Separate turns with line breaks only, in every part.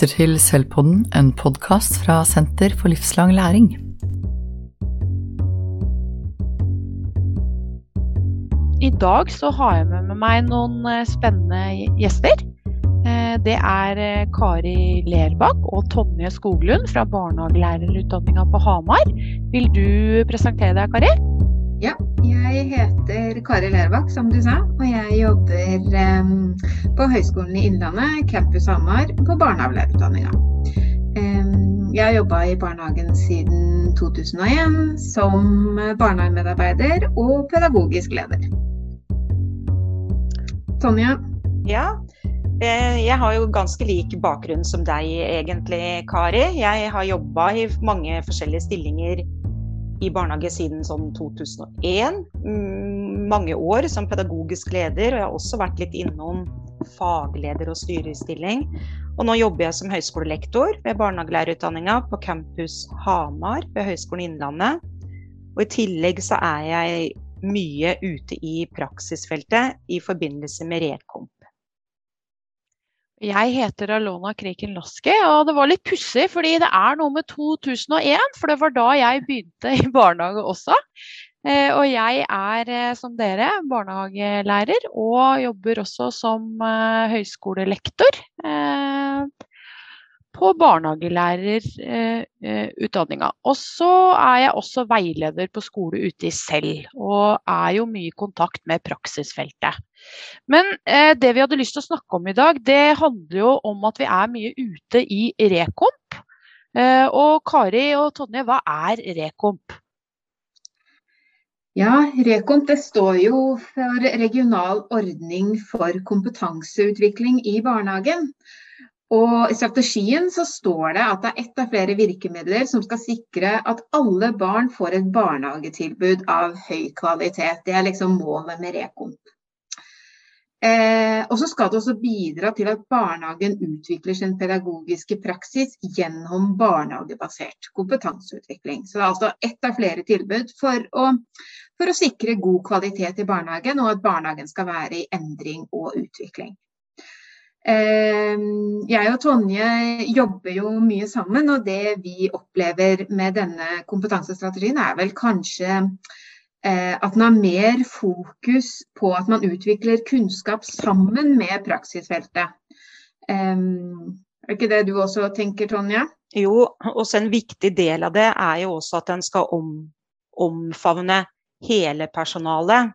lytter til Selvpodden, en podkast fra Senter for livslang læring.
I dag så har jeg med meg noen eh, spennende gjester. Eh, det er eh, Kari Lerbakk og Tonje Skoglund fra barnehagelærerutdanninga på Hamar. Vil du presentere deg, Kari?
Ja, jeg heter Kari Lerbakk, som du sa, og jeg jobber um, på Høgskolen i Innlandet, Campus Hamar, på barnehagelærerutdanninga. Um, jeg har jobba i barnehagen siden 2001 som barnehagemedarbeider og pedagogisk leder. Tonje?
Ja, eh, jeg har jo ganske lik bakgrunn som deg egentlig, Kari. Jeg har jobba i mange forskjellige stillinger i barnehage siden sånn 2001. Mm, mange år som pedagogisk leder, og jeg har også vært litt innom fagleder og styrestilling. Og nå jobber jeg som høyskolelektor ved barnehagelærerutdanninga på campus Hamar ved Høgskolen Innlandet. Og i tillegg så er jeg mye ute i praksisfeltet i forbindelse med Rekomp.
Jeg heter Alona Kriken Laski, og det var litt pussig fordi det er noe med 2001, for det var da jeg begynte i barnehage også. Eh, og jeg er eh, som dere barnehagelærer og jobber også som eh, høyskolelektor på barnehagelærerutdanninga. Og så er jeg også veileder på skole ute i selv, og er jo mye i kontakt med praksisfeltet. Men eh, det vi hadde lyst til å snakke om i dag, det handler jo om at vi er mye ute i Rekomp. Eh, og Kari og Tonje, hva er Rekomp?
Ja, Rekomp det står jo for regional ordning for kompetanseutvikling i barnehagen. Og I strategien så står det at det er ett av flere virkemidler som skal sikre at alle barn får et barnehagetilbud av høy kvalitet. Det er liksom målet med Rekomp. Eh, og så skal det også bidra til at barnehagen utvikler sin pedagogiske praksis gjennom barnehagebasert kompetanseutvikling. Så det er altså ett av flere tilbud for å, for å sikre god kvalitet i barnehagen, og at barnehagen skal være i endring og utvikling. Ehm, jeg og Tonje jobber jo mye sammen, og det vi opplever med denne kompetansestrategien er vel kanskje eh, at den har mer fokus på at man utvikler kunnskap sammen med praksisfeltet. Ehm, er ikke det du også tenker, Tonje?
Jo, også en viktig del av det er jo også at den skal om, omfavne hele personalet.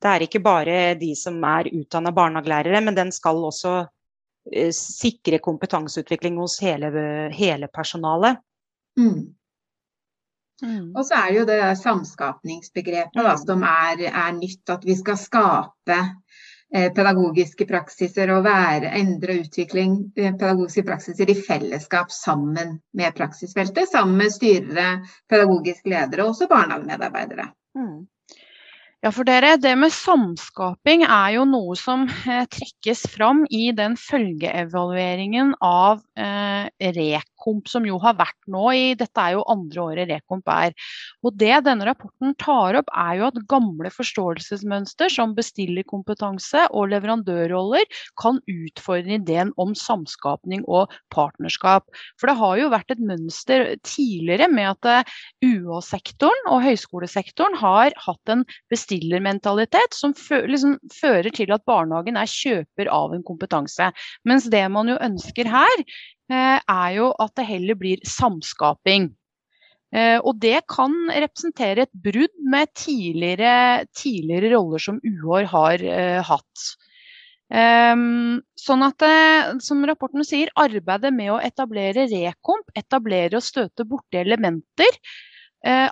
Det er ikke bare de som er utdanna barnehagelærere, men den skal også sikre kompetanseutvikling hos hele, hele personalet. Mm.
Mm. Og så er det jo det samskapningsbegrepet da, mm. som er, er, nytt. At vi skal skape eh, pedagogiske praksiser og være, endre utvikling eh, pedagogiske praksiser i fellesskap sammen med praksisfeltet. Sammen med styrere, pedagogiske ledere og også barnehagemedarbeidere. Mm.
Ja, for dere, det med samskaping er jo noe som eh, trekkes fram i den følgeevalueringen av eh, Rekomp, som jo har vært nå i Dette er jo andre året Rekomp er. Og Det denne rapporten tar opp, er jo at gamle forståelsesmønster som bestillerkompetanse og leverandørroller kan utfordre ideen om samskapning og partnerskap. For det har jo vært et mønster tidligere med at eh, UH-sektoren og høyskolesektoren har hatt en bestillermentalitet som liksom fører til at barnehagen er kjøper av en kompetanse. Mens det man jo ønsker her, er jo at det heller blir samskaping. Eh, og det kan representere et brudd med tidligere, tidligere roller som UH har uh, hatt. Um, sånn at som rapporten sier, arbeidet med å etablere rekomp, etablere og støte borti elementer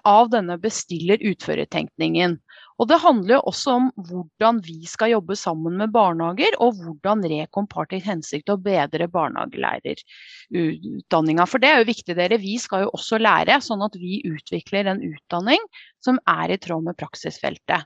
av denne bestiller-utfører-tenkningen. Og det handler jo også om hvordan vi skal jobbe sammen med barnehager, og hvordan Rekomp har til hensikt å bedre barnehagelærerutdanninga. For det er jo viktig, dere. Vi skal jo også lære, sånn at vi utvikler en utdanning som er i tråd med praksisfeltet.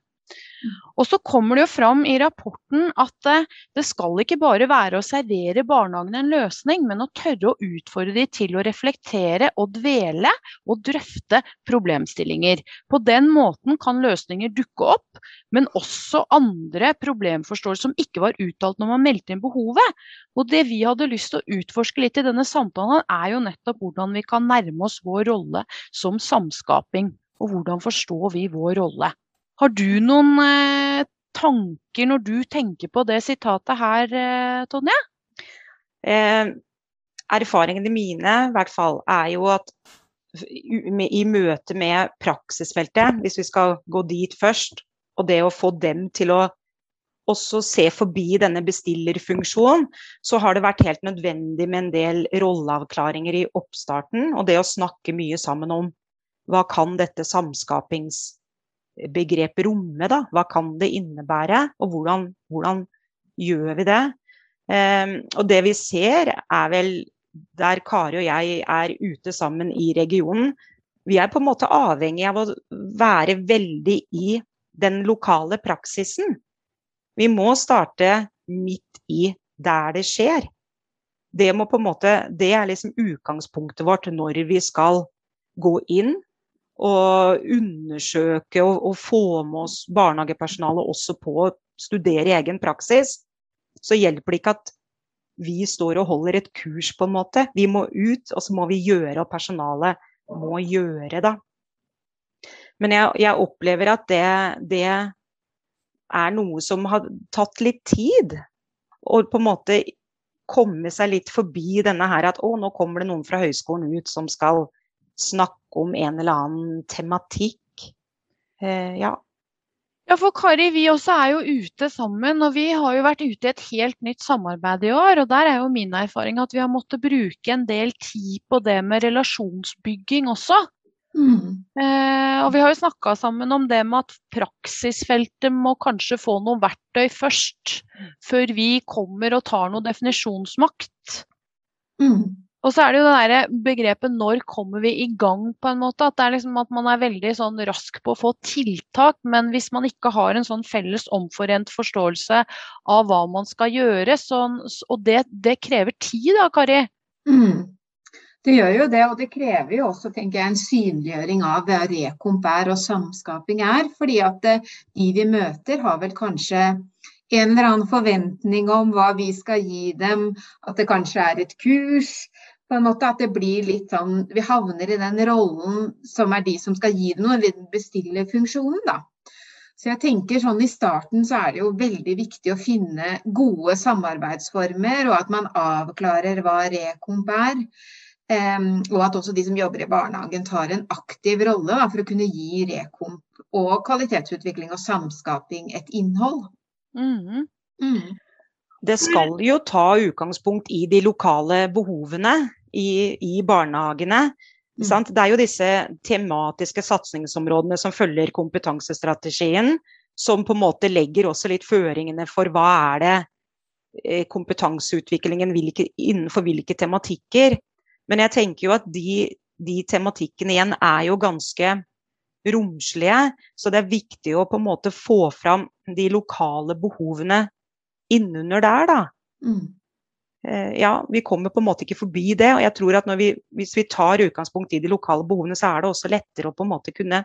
Og så kommer det jo fram i rapporten at eh, det skal ikke bare være å servere barnehagene en løsning, men å tørre å utfordre de til å reflektere og dvele og drøfte problemstillinger. På den måten kan løsninger dukke opp, men også andre problemforståelser som ikke var uttalt når man meldte inn behovet. Og det vi hadde lyst til å utforske litt i denne samtalen, er jo nettopp hvordan vi kan nærme oss vår rolle som samskaping. Og hvordan forstår vi vår rolle. Har du noen eh, tanker når du tenker på det sitatet her, eh, Tonje?
Eh, erfaringene mine i hvert fall er jo at i møte med praksisfeltet, hvis vi skal gå dit først, og det å få dem til å også se forbi denne bestillerfunksjonen, så har det vært helt nødvendig med en del rolleavklaringer i oppstarten. Og det å snakke mye sammen om hva kan dette samskapings begrepet romme, da. Hva kan det innebære, og hvordan, hvordan gjør vi det? Um, og det vi ser, er vel der Kari og jeg er ute sammen i regionen. Vi er på en måte avhengig av å være veldig i den lokale praksisen. Vi må starte midt i der det skjer. Det, må på en måte, det er liksom utgangspunktet vårt når vi skal gå inn og undersøke og, og få med oss barnehagepersonalet også på å studere i egen praksis, så hjelper det ikke at vi står og holder et kurs, på en måte. Vi må ut, og så må vi gjøre, og personalet må gjøre, da. Men jeg, jeg opplever at det, det, er noe som har tatt litt tid. Og på en måte komme seg litt forbi denne her at å, nå kommer det noen fra høyskolen ut som skal snakke om en eller annen tematikk. Eh, ja.
Ja, for Kari, vi også er jo ute sammen, og vi har jo vært ute i et helt nytt samarbeid i år. og Der er jo min erfaring at vi har måttet bruke en del tid på det med relasjonsbygging også. Mm. Eh, og vi har jo snakka sammen om det med at praksisfeltet må kanskje få noen verktøy først, før vi kommer og tar noe definisjonsmakt. Mm. Og så er det jo det derre begrepet 'når kommer vi i gang', på en måte. At det liksom at man er veldig sånn rask på å få tiltak, men hvis man ikke har en sånn felles omforent forståelse av hva man skal gjøre, sånn, og det, det, krever tid da, Kari? Mm.
Det gjør jo det, og det krever jo også tenker jeg, en synliggjøring av hva rekomp er og samskaping er. fordi at eh, de vi møter har vel kanskje en eller annen forventning om hva vi skal gi dem, at det kanskje er et kurs, på en måte at det blir litt sånn Vi havner i den rollen som er de som skal gi det noe, den bestillerfunksjonen, da. Så jeg tenker sånn I starten så er det jo veldig viktig å finne gode samarbeidsformer, og at man avklarer hva rekomp er. Um, og at også de som jobber i barnehagen tar en aktiv rolle da, for å kunne gi rekomp og kvalitetsutvikling og samskaping et innhold. Mm.
Mm. Det skal jo ta utgangspunkt i de lokale behovene i, i barnehagene. Mm. Det er jo disse tematiske satsingsområdene som følger kompetansestrategien, som på en måte legger også litt føringene for hva er det eh, kompetanseutviklingen hvilke, innenfor hvilke tematikker. Men jeg tenker jo at de, de tematikkene igjen er jo ganske romslige, så det er viktig å på en måte få fram de lokale behovene innunder der, da. Mm. Eh, ja, vi kommer på en måte ikke forbi det. Og jeg tror at vi, hvis vi tar utgangspunkt i de lokale behovene, så er det også lettere å på en måte kunne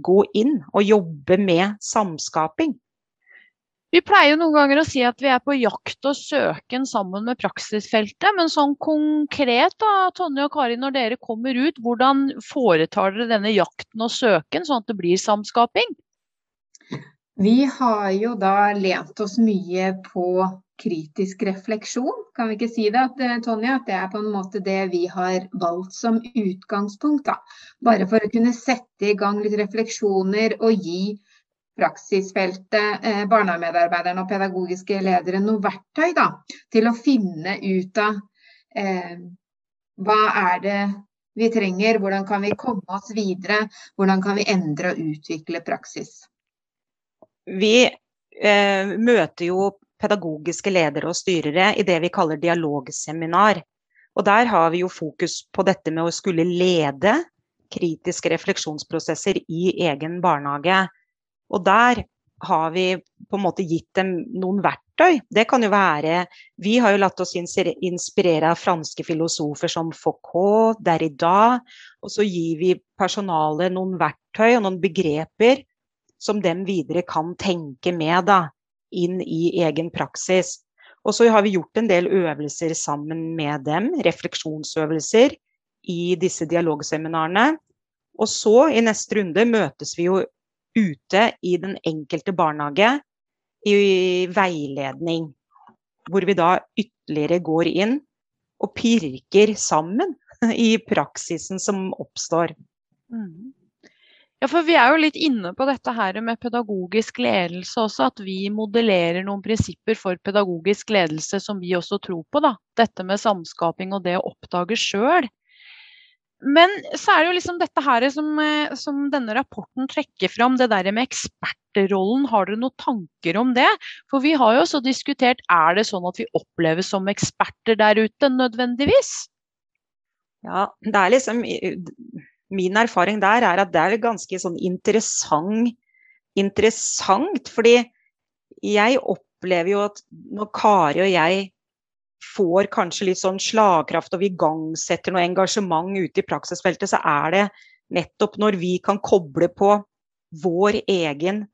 gå inn og jobbe med samskaping.
Vi pleier jo noen ganger å si at vi er på jakt og søken sammen med praksisfeltet. Men sånn konkret, da, Tonje og Kari, når dere kommer ut, hvordan foretar dere denne jakten og søken, sånn at det blir samskaping?
Vi har jo da lent oss mye på kritisk refleksjon, kan vi ikke si det, at, eh, Tonje? At det er på en måte det vi har valgt som utgangspunkt. Da. Bare for å kunne sette i gang litt refleksjoner og gi praksisfeltet, eh, barnehagemedarbeiderne og pedagogiske ledere noe verktøy da, til å finne ut av eh, hva er det vi trenger, hvordan kan vi komme oss videre, hvordan kan vi endre og utvikle praksis.
Vi eh, møter jo pedagogiske ledere og styrere i det vi kaller dialogseminar. Og der har vi jo fokus på dette med å skulle lede kritiske refleksjonsprosesser i egen barnehage. Og der har vi på en måte gitt dem noen verktøy. Det kan jo være Vi har jo latt oss inspirere av franske filosofer som Foucault, Derrida. Og så gir vi personalet noen verktøy og noen begreper som dem videre kan tenke med da, inn i egen praksis. Og så har vi gjort en del øvelser sammen med dem, refleksjonsøvelser, i disse dialogseminarene. Og så, i neste runde, møtes vi jo ute i den enkelte barnehage i veiledning. Hvor vi da ytterligere går inn og pirker sammen i praksisen som oppstår. Mm.
Ja, for Vi er jo litt inne på dette her med pedagogisk ledelse også. At vi modellerer noen prinsipper for pedagogisk ledelse som vi også tror på. da. Dette med samskaping og det å oppdage sjøl. Men så er det jo liksom dette her som, eh, som, denne rapporten trekker fram, det der med ekspertrollen. Har dere noen tanker om det? For vi har jo også diskutert, er det sånn at vi oppleves som eksperter der ute nødvendigvis?
Ja, det er liksom Min erfaring der er at det er ganske sånn interessant, interessant fordi jeg opplever jo at når Kari og jeg får kanskje litt sånn slagkraft og vi igangsetter noe engasjement ute i praksisfeltet, så er det nettopp når vi kan koble på vår egen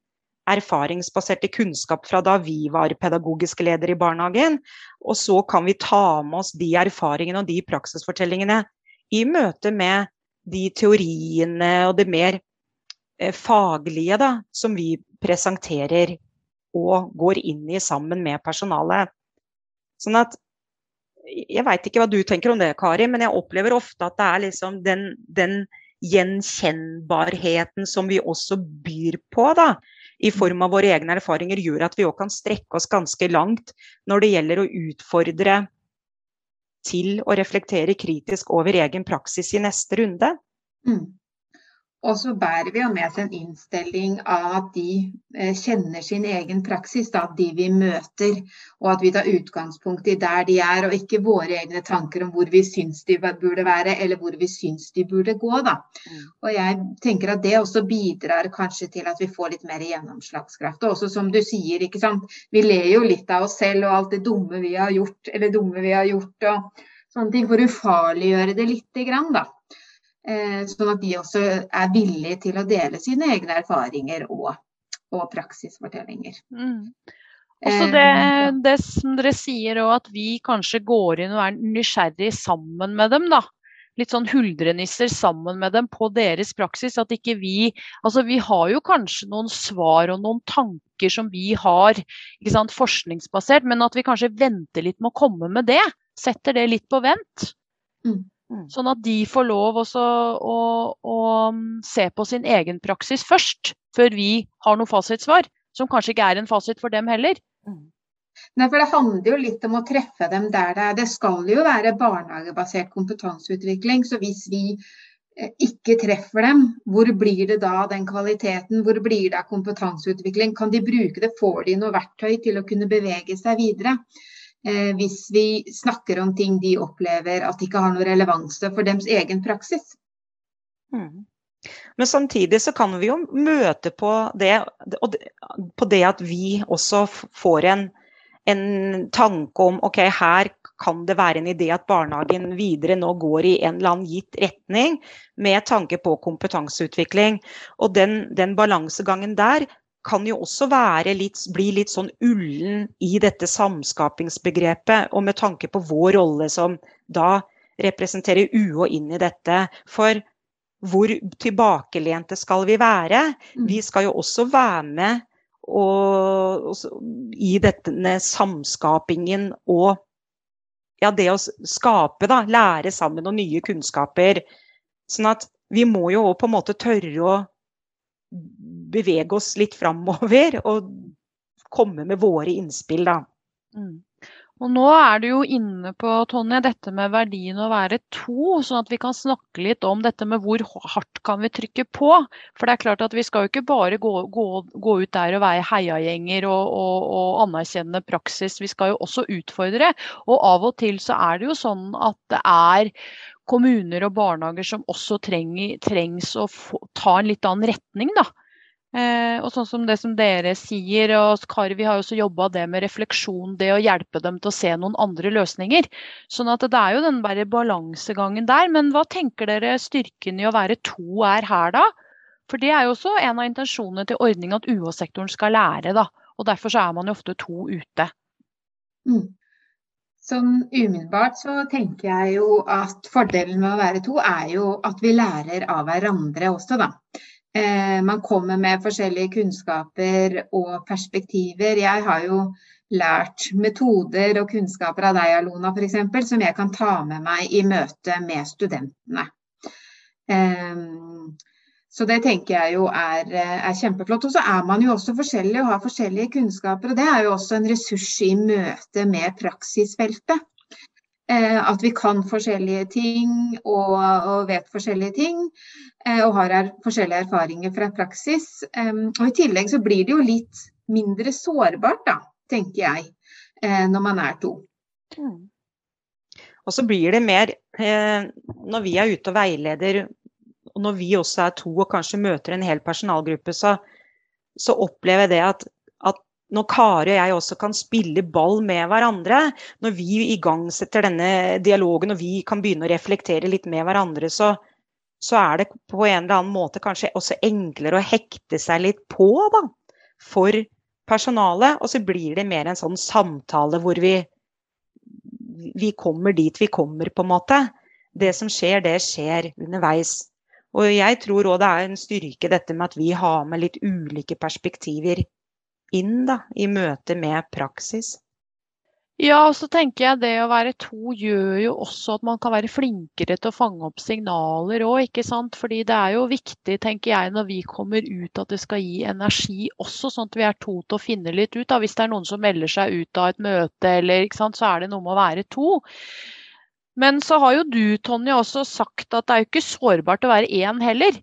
erfaringsbaserte kunnskap fra da vi var pedagogiske ledere i barnehagen, og så kan vi ta med oss de erfaringene og de praksisfortellingene i møte med de teoriene og det mer eh, faglige da, som vi presenterer og går inn i sammen med personalet. Sånn at jeg veit ikke hva du tenker om det, Kari, men jeg opplever ofte at det er liksom den, den gjenkjennbarheten som vi også byr på, da, i form av våre egne erfaringer, gjør at vi òg kan strekke oss ganske langt når det gjelder å utfordre til å reflektere kritisk over egen praksis i neste runde. Mm.
Og så bærer vi jo med oss en innstilling av at de eh, kjenner sin egen praksis, da, de vi møter. Og at vi tar utgangspunkt i der de er, og ikke våre egne tanker om hvor vi syns de burde være, eller hvor vi syns de burde gå. Da. Mm. Og jeg tenker at det også bidrar kanskje til at vi får litt mer gjennomslagskraft. Og også som du sier, ikke sant. Vi ler jo litt av oss selv og alt det dumme vi har gjort, eller dumme vi har gjort. og sånne ting, For å ufarliggjøre det lite grann, da. Eh, sånn at de også er villige til å dele sine egne erfaringer og, og praksisfortellinger. Mm.
Også det, eh, det, som dere sier òg, at vi kanskje går inn og er nysgjerrig sammen med dem. da. Litt sånn huldrenisser sammen med dem på deres praksis. At ikke vi Altså vi har jo kanskje noen svar og noen tanker som vi har ikke sant, forskningsbasert, men at vi kanskje venter litt med å komme med det. Setter det litt på vent. Mm. Mm. Sånn at de får lov også å, å, mm, se på sin egen praksis først, før vi har noe fasitsvar. Som kanskje ikke er en fasit for dem heller. Mm.
Nei, for Det handler jo litt om å treffe dem der det er. Det skal jo være barnehagebasert kompetanseutvikling. Så hvis vi eh, ikke treffer dem, hvor blir det da den kvaliteten? Hvor blir det av kompetanseutvikling? Kan de bruke det? Får de noe verktøy til å kunne bevege seg videre? Eh, hvis vi snakker om ting de opplever at ikke har noe relevanse for deres egen praksis.
Mm. Men samtidig så kan vi jo møte på det, på det at vi også får en, en tanke om ok, her kan det være en idé at barnehagen videre nå går i en eller annen gitt retning med tanke på kompetanseutvikling. Og den, den balansegangen der kan jo også litt, bli litt sånn ullen i dette samskapingsbegrepet, og med tanke på vår rolle som da representerer UH inn i dette. For hvor tilbakelente skal vi være? Mm. Vi skal jo også være med og, og, i denne samskapingen og ja, det å skape, da. Lære sammen og nye kunnskaper. Sånn at vi må jo på en måte tørre å bevege oss litt framover og komme med våre innspill, da. Mm.
Og nå er du jo inne på Tonje, dette med verdien å være to, sånn at vi kan snakke litt om dette med hvor hardt kan vi trykke på. For det er klart at vi skal jo ikke bare gå, gå, gå ut der og være heiagjenger og, og, og, anerkjenne praksis, vi skal jo også utfordre. Og av og til så er det jo sånn at det er kommuner og barnehager som også trenger, trengs å få, ta en litt annen retning, da. Eh, og sånn som det som dere sier, og Kari, vi har jo også jobba det med refleksjon, det å hjelpe dem til å se noen andre løsninger. Sånn at det er jo den bare balansegangen der. Men hva tenker dere styrken i å være to er her, da? For det er jo også en av intensjonene til ordninga at UH-sektoren skal lære, da. Og derfor så er man jo ofte to ute.
Mm. Sånn umiddelbart så tenker jeg jo at fordelen med å være to er jo at vi lærer av hverandre også, da. Eh, man kommer med forskjellige kunnskaper og perspektiver. Jeg har jo lært metoder og kunnskaper av deg, Alona, f.eks., som jeg kan ta med meg i møte med studentene. Eh, så det tenker jeg jo er, er, kjempeflott. Og så er man jo også forskjellig og har forskjellige kunnskaper. Og det er jo også en ressurs i møte med praksisfeltet. Eh, at vi kan forskjellige ting og, og vet forskjellige ting. Eh, og har er, forskjellige erfaringer fra praksis. Og I tillegg så blir det jo litt mindre sårbart, da, tenker jeg, eh, når man er to. Mm.
Og så blir det mer Når vi er ute og veileder, og når vi også er to og kanskje møter en hel personalgruppe, så, så opplever jeg det at når Kari og jeg også kan spille ball med hverandre, når vi igangsetter denne dialogen og vi kan begynne å reflektere litt med hverandre, så, så er det på en eller annen måte kanskje også enklere å hekte seg litt på da, for personalet. Og så blir det mer en sånn samtale hvor vi, vi kommer dit vi kommer, på en måte. Det som skjer, det skjer underveis. Og jeg tror òg det er en styrke dette med at vi har med litt ulike perspektiver inn da, i møte med praksis.
Ja, og så tenker jeg det å være to gjør jo også at man kan være flinkere til å fange opp signaler òg, ikke sant. Fordi det er jo viktig, tenker jeg, når vi kommer ut at det skal gi energi også, sånn at vi er to til å finne litt ut. Da. Hvis det er noen som melder seg ut av et møte, eller ikke sant, så er det noe med å være to. Men så har jo du, Tonje, også sagt at det er jo ikke sårbart å være én heller.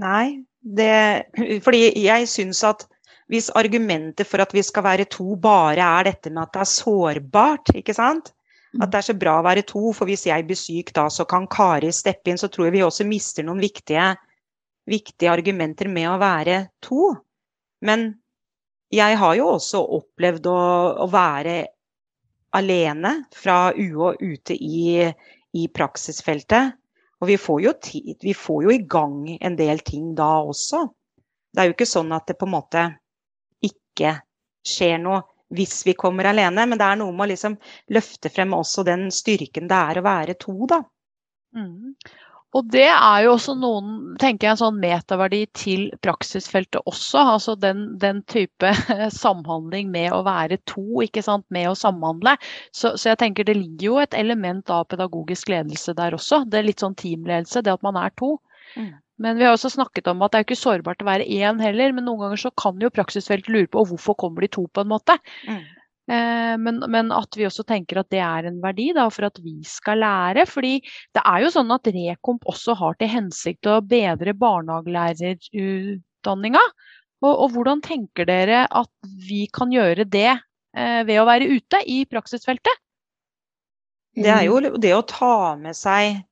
Nei, det, fordi jeg syns at hvis argumentet for at vi skal være to, bare er dette med at det er sårbart, ikke sant? At mm. det er så bra å være to, for hvis jeg blir syk da, så kan Kari steppe inn. Så tror jeg vi også mister noen viktige, viktige argumenter med å være to. Men jeg har jo også opplevd å, å være alene fra UH ute i, i, praksisfeltet. Og vi får, jo tid, vi får jo i gang en del ting da også. Det er jo ikke sånn at det på en måte ikke skjer noe hvis vi kommer alene. Men det er noe med å liksom løfte frem også den styrken det er å være to, da.
Mm. Og det er jo også noen, tenker jeg, en sånn metaverdi til praksisfeltet også. Altså den, den, type samhandling med å være to, ikke sant, med å samhandle. Så, så, jeg tenker det ligger jo et element av pedagogisk ledelse der også. Det er litt sånn teamledelse, det at man er to. Mm. Men vi har også snakket om at det er ikke sårbart å være én heller. Men noen ganger så kan jo praksisfeltet lure på hvorfor kommer de to, på en måte. Mm. Eh, men, men, at vi også tenker at det er en verdi da, for at vi skal lære. fordi det er jo sånn at Rekomp også har til hensikt å bedre barnehagelærerutdanninga. Og, og, hvordan tenker dere at vi kan gjøre det eh, ved å være ute i praksisfeltet?
Det er jo det å ta med seg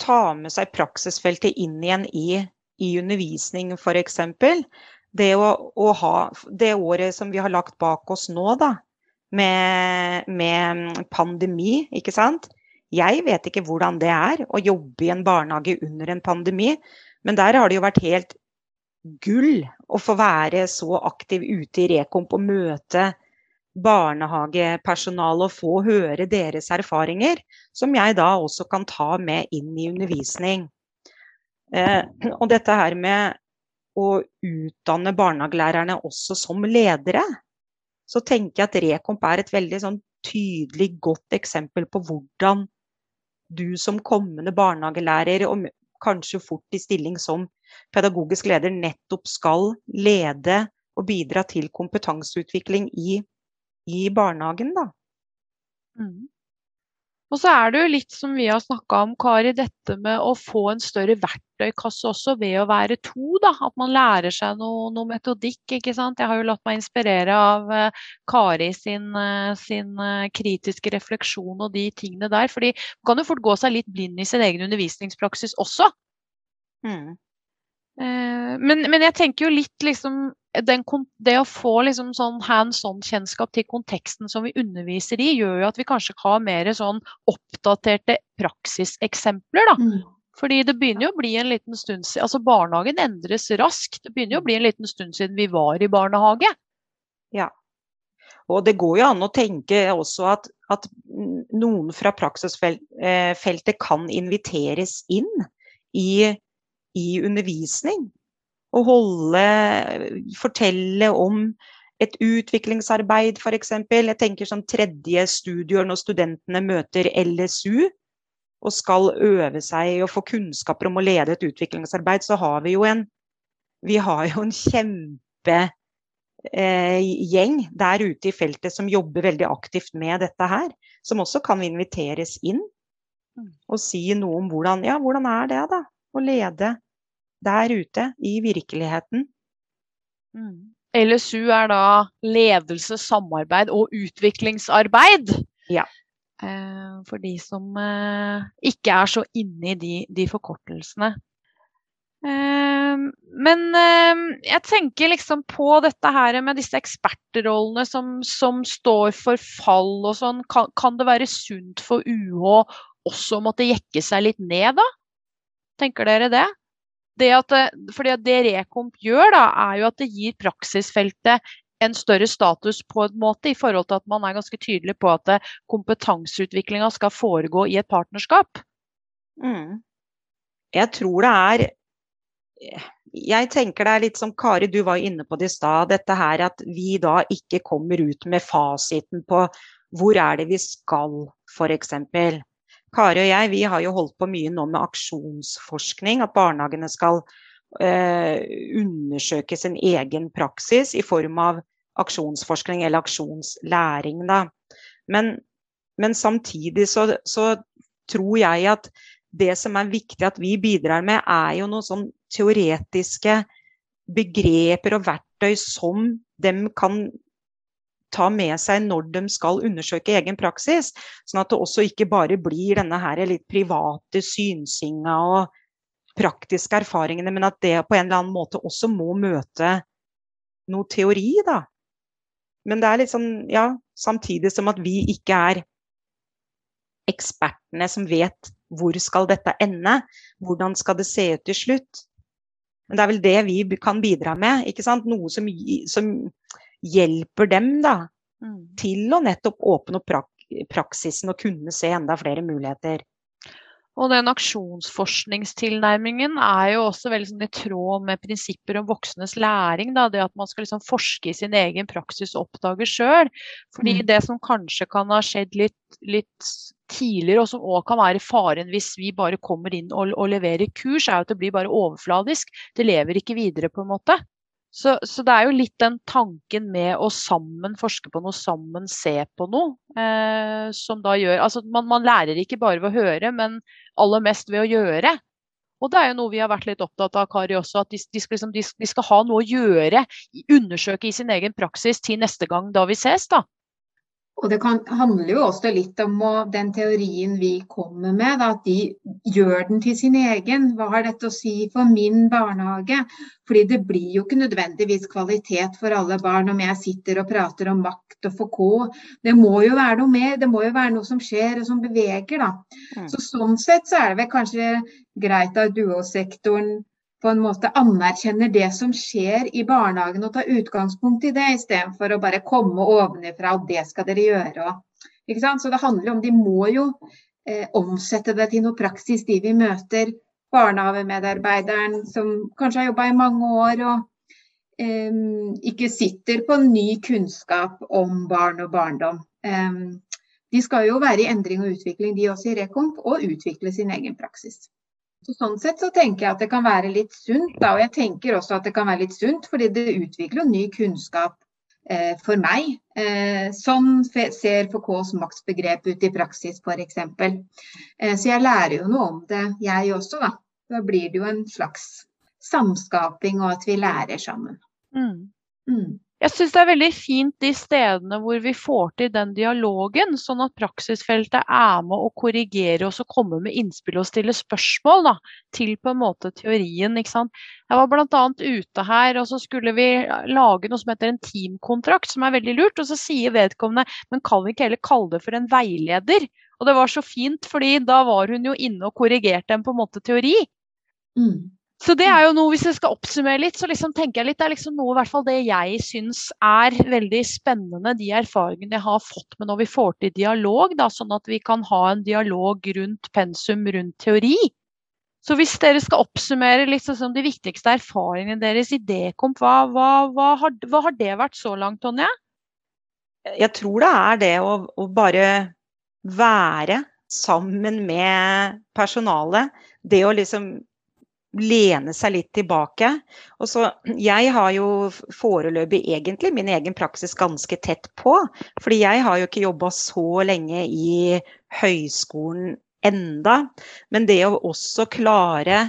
ta med seg praksisfeltet inn igjen i, i undervisning, f.eks. Det å, å, ha det året som vi har lagt bak oss nå, da, med, med pandemi, ikke sant. Jeg vet ikke hvordan det er å jobbe i en barnehage under en pandemi, men der har det jo vært helt gull å få være så aktiv ute i Rekomp og møte barnehagepersonale og få høre deres erfaringer, som jeg da også kan ta med inn i undervisning. Eh, og dette her med å utdanne barnehagelærerne også som ledere, så tenker jeg at Rekomp er et veldig sånn tydelig, godt eksempel på hvordan du som kommende barnehagelærer, og kanskje fort i stilling som pedagogisk leder, nettopp skal lede og bidra til kompetanseutvikling i i barnehagen, da.
Mm. Og så er det jo litt som vi har snakka om, Kari, dette med å få en større verktøykasse også ved å være to. da, At man lærer seg noe, noe metodikk. ikke sant? Jeg har jo latt meg inspirere av uh, Kari sin, uh, sin uh, kritiske refleksjon og de tingene der. fordi man kan jo fort gå seg litt blind i sin egen undervisningspraksis også. Mm. Eh, men, men, jeg tenker jo litt liksom den, Det å få liksom sånn hands on-kjennskap til konteksten som vi underviser i, gjør jo at vi kanskje har mer sånn oppdaterte praksiseksempler. da. Mm. Fordi det begynner jo å bli en liten stund siden altså Barnehagen endres raskt. Det begynner jo å bli en liten stund siden vi var i barnehage.
Ja. Og det går jo an å tenke også at, at noen fra praksisfeltet eh, kan inviteres inn i, i undervisning. Og holde, fortelle om et utviklingsarbeid, f.eks. Jeg tenker som tredje studier når studentene møter LSU og skal øve seg og få kunnskaper om å lede et utviklingsarbeid, så har vi jo en, vi har jo en kjempegjeng eh, der ute i feltet som jobber veldig aktivt med dette her. Som også kan inviteres inn og si noe om hvordan, ja, hvordan er det da, å lede der ute i virkeligheten.
Mm. LSU er da ledelse, samarbeid og utviklingsarbeid.
Ja.
Eh, for de som eh, ikke er så inne i de, de forkortelsene. Eh, men jeg tenker liksom på dette her med disse ekspertrollene som, som står for fall og sånn. Kan, kan, det være sunt for UH også å måtte jekke seg litt ned, da? Tenker dere det? Det at, fordi det Rekomp gjør, da, er jo at det gir praksisfeltet en større status på en måte, i forhold til at man er ganske tydelig på at kompetanseutviklinga skal foregå i et partnerskap?
Mm. Jeg tror det er Jeg tenker det er litt som Kari, du var inne på det i stad. Dette her at vi da ikke kommer ut med fasiten på hvor er det vi skal, f.eks. Kari og jeg vi har jo holdt på mye nå med aksjonsforskning. At barnehagene skal eh, undersøke sin egen praksis i form av aksjonsforskning eller aksjonslæring. Da. Men, men samtidig så, så, tror jeg at det som er viktig at vi bidrar med, er jo noen sånn teoretiske begreper og verktøy som de kan ta med seg når de skal undersøke egen praksis. Sånn at det også ikke bare blir denne her litt private synsinga og praktiske erfaringene, men at det på en eller annen måte også må møte noe teori, da. Men det er litt sånn, ja, samtidig som at vi ikke er ekspertene som vet hvor skal dette ende, hvordan skal det se ut til slutt. Men det er vel det vi kan bidra med. ikke sant? Noe som, som hjelper dem da, mm. til å nettopp åpne opp prak praksisen og kunne se enda flere muligheter.
Og den aksjonsforskningstilnærmingen er jo også veldig sånn i tråd med prinsipper om voksnes læring. Da. Det at man skal liksom forske i sin egen praksis og oppdage sjøl. Fordi mm. det som kanskje kan ha skjedd litt, litt tidligere, og som òg kan være faren hvis vi bare kommer inn og, og leverer kurs, er jo at det blir bare overfladisk. Det lever ikke videre, på en måte. Så, så, det er jo litt den tanken med å sammen forske på noe, sammen se på noe, eh, som da gjør Altså man, man, lærer ikke bare ved å høre, men aller mest ved å gjøre. Og det er jo noe vi har vært litt opptatt av, Kari, også, at de, de, skal, liksom, de, de skal ha noe å gjøre, undersøke i sin egen praksis til neste gang da vi ses, da.
Og det kan, handler jo også litt om å, den teorien vi kommer med, da, at de gjør den til sin egen. Hva har dette å si for min barnehage? Fordi det blir jo ikke nødvendigvis kvalitet for alle barn om jeg sitter og prater om makt og FK. Det må jo være noe mer, det må jo være noe som skjer og som beveger, da. Mm. Så sånn sett så er det vel kanskje greit at duosektoren på en måte anerkjenner det som skjer i barnehagen og tar utgangspunkt i det, istedenfor å bare komme ovenifra og det skal dere gjøre. Og, Så det handler om de må jo eh, omsette det til noe praksis, de vi møter. Barnehagemedarbeideren som kanskje har jobba i mange år og eh, ikke sitter på ny kunnskap om barn og barndom. Eh, de skal jo være i endring og utvikling, de også i Rekomp, og utvikle sin egen praksis. Så sånn sett så tenker jeg at det kan være litt sunt. Da, og jeg tenker også at det kan være litt sunt, fordi det utvikler jo ny kunnskap eh, for meg. Eh, sånn ser FKs maksbegrep ut i praksis f.eks. Eh, så jeg lærer jo noe om det, jeg også. Da, da blir det jo en slags samskaping og at vi lærer sammen. Mm.
Mm. Jeg syns det er veldig fint de stedene hvor vi får til den dialogen, sånn at praksisfeltet er med å korrigere oss og komme med innspill og stille spørsmål da, til på en måte teorien. ikke sant? Jeg var bl.a. ute her, og så skulle vi lage noe som heter en teamkontrakt, som er veldig lurt. Og så sier vedkommende men kan vi ikke heller kalle det for en veileder? Og det var så fint, fordi da var hun jo inne og korrigerte en på en måte teori. Mm. Så det er jo noe, Hvis jeg skal oppsummere litt, så liksom tenker jeg litt, det er liksom noe i hvert fall det jeg syns er veldig spennende. De erfaringene jeg har fått med når vi får til dialog, da, sånn at vi kan ha en dialog rundt pensum, rundt teori. Så hvis dere skal oppsummere litt sånn de viktigste erfaringene deres i Dekomp, hva, hva, hva, har, hva, har, det vært så langt, Tonje?
Jeg tror det er det å, å bare være sammen med personalet. Det å liksom lene seg litt tilbake. Og så, jeg har jo foreløpig egentlig min egen praksis ganske tett på. Fordi jeg har jo ikke jobba så lenge i høyskolen enda. Men det å også klare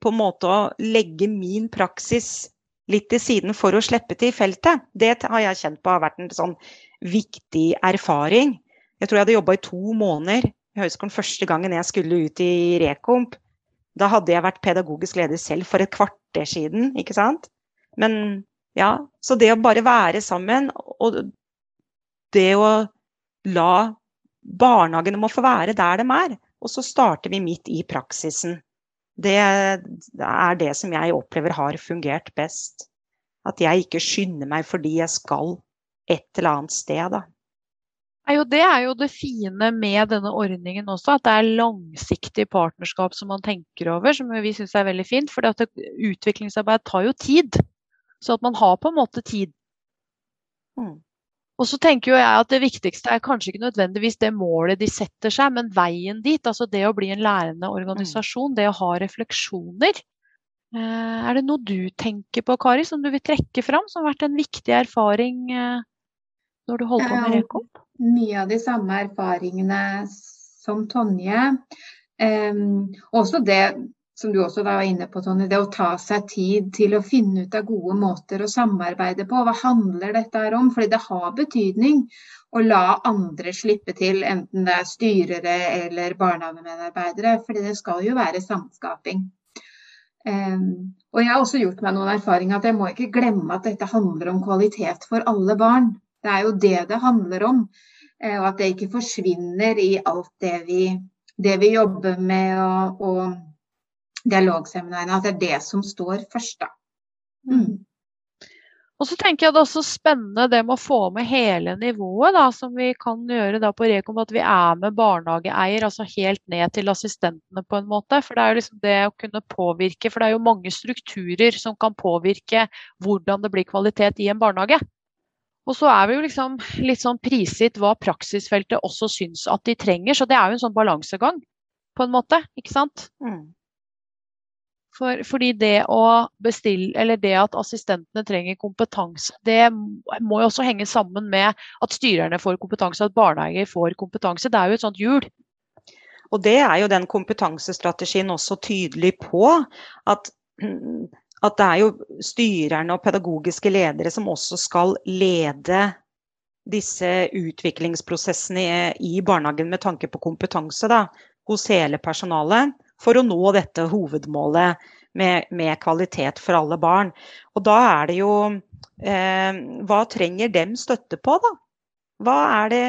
på en måte å legge min praksis litt til siden for å slippe til feltet, det har jeg kjent på har vært en sånn viktig erfaring. Jeg tror jeg hadde jobba i to måneder i høyskolen første gangen jeg skulle ut i Rekomp. Da hadde jeg vært pedagogisk leder selv for et kvarter siden, ikke sant. Men ja, så det å bare være sammen og det å la barnehagene må få være der de er, og så starter vi midt i praksisen. Det er det som jeg opplever har fungert best. At jeg ikke skynder meg fordi jeg skal et eller annet sted, da.
Jo, det er jo det fine med denne ordningen også, at det er langsiktig partnerskap som man tenker over, som vi syns er veldig fint. For utviklingsarbeid tar jo tid. Så at man har på en måte tid. Mm. Og så tenker jo jeg at det viktigste er kanskje ikke nødvendigvis det målet de setter seg, men veien dit. Altså det å bli en lærende organisasjon, det å ha refleksjoner. Eh, er det noe du tenker på, Kari, som du vil trekke fram, som har vært en viktig erfaring eh, når du holder på med Rekopp?
mye av de samme erfaringene som Tonje. Um, også det som du også var inne på, Tonje, det å ta seg tid til å finne ut av gode måter å samarbeide på. Hva handler dette her om? Fordi det har betydning å la andre slippe til, enten det er styrere eller barnehagemedarbeidere. fordi det skal jo være samskaping. Um, og jeg har også gjort meg noen erfaringer at jeg må ikke glemme at dette handler om kvalitet for alle barn. Det er jo det det handler om. Eh, og at det ikke forsvinner i alt det vi, det vi jobber med og, og dialogseminarene. At det er det som står først, da. Mm.
Og så tenker jeg det er også spennende det med å få med hele nivået, da, som vi kan gjøre da på Rekom. At vi er med barnehageeier, altså helt ned til assistentene på en måte. For det er jo liksom det å kunne påvirke, for det er jo mange strukturer som kan påvirke hvordan det blir kvalitet i en barnehage. Og så er vi jo liksom litt sånn prisgitt hva praksisfeltet også syns at de trenger. Så det er jo en sånn balansegang, på en måte. Ikke sant? Mm. For, fordi det å bestille, eller det at assistentene trenger kompetanse, det må jo også henge sammen med at styrerne får kompetanse, at barnehager får kompetanse. Det er jo et sånt hjul.
Og det er jo den kompetansestrategien også tydelig på. At at det er jo styrerne og pedagogiske ledere som også skal lede disse utviklingsprosessene i, barnehagen med tanke på kompetanse da, hos hele personalet, for å nå dette hovedmålet med, med kvalitet for alle barn. Og da er det jo eh, Hva trenger dem støtte på, da? Hva er det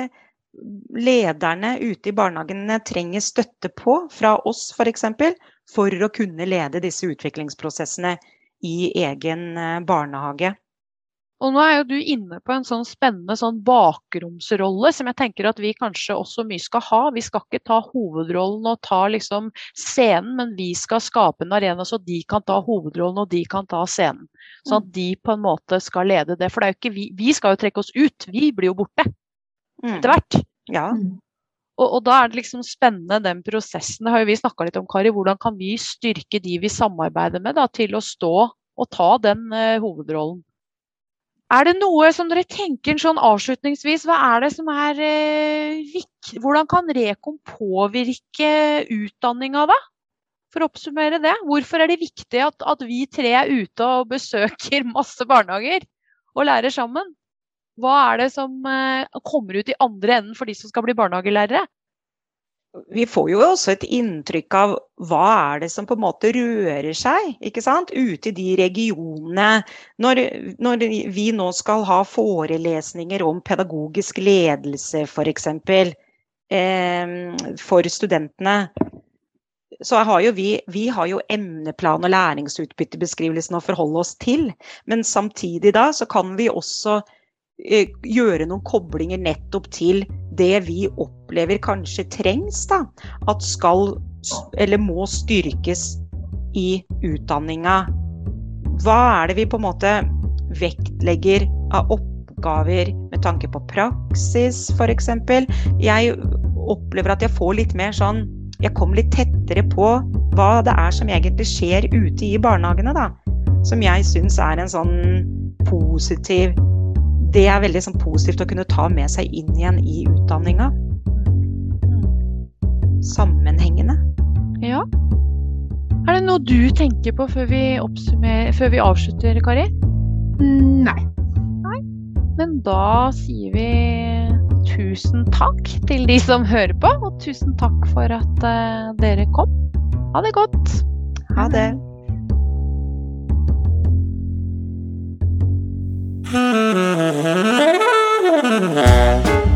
lederne ute i barnehagene trenger støtte på fra oss f.eks. For, for å kunne lede disse utviklingsprosessene i egen eh, barnehage.
Og nå er jo du inne på en sånn spennende sånn bakromsrolle som jeg tenker at vi kanskje også mye skal ha. Vi skal ikke ta hovedrollen og ta liksom scenen, men vi skal skape en arena så de kan ta hovedrollen og de kan ta scenen. Sånn at mm. de på en måte skal lede det. For det er jo ikke vi, vi skal jo trekke oss ut, vi blir jo borte mm. etter hvert.
Ja.
Og, og, da er det liksom spennende den prosessen. Det har jo vi snakka litt om, Kari. Hvordan kan vi styrke de vi samarbeider med, da, til å stå og ta den uh, hovedrollen? Er det noe som dere tenker sånn avslutningsvis, hva er det som er eh, viktig? Hvordan kan Rekom påvirke utdanninga da? For å oppsummere det, hvorfor er det viktig at, at vi tre er ute og besøker masse barnehager? og lærer sammen. Hva er det som eh, kommer ut i andre enden for de som skal bli barnehagelærere?
Vi får jo også et inntrykk av hva er det som på en måte rører seg ikke sant? ute i de regionene. Når, når vi nå skal ha forelesninger om pedagogisk ledelse f.eks. Eh, for studentene, så har jo vi, vi har jo emneplan og læringsutbyttebeskrivelsen å forholde oss til. Men samtidig da så kan vi også gjøre noen koblinger nettopp til det vi opplever kanskje trengs, da. At skal eller må styrkes i utdanninga. Hva er det vi på en måte vektlegger av oppgaver med tanke på praksis, f.eks.? Jeg opplever at jeg får litt mer sånn jeg kommer litt tettere på hva det er som egentlig skjer ute i barnehagene, da. Som jeg syns er en sånn positiv Det er veldig sånn positivt å kunne ta med seg inn igjen i utdanninga. Sammenhengende.
Ja. Er det noe du tenker på før vi, før vi avslutter, Kari?
Nei.
Nei. Men da sier vi tusen takk til de som hører på, og tusen takk for at uh, dere kom. Ha det godt.
Ha det.
Thank you.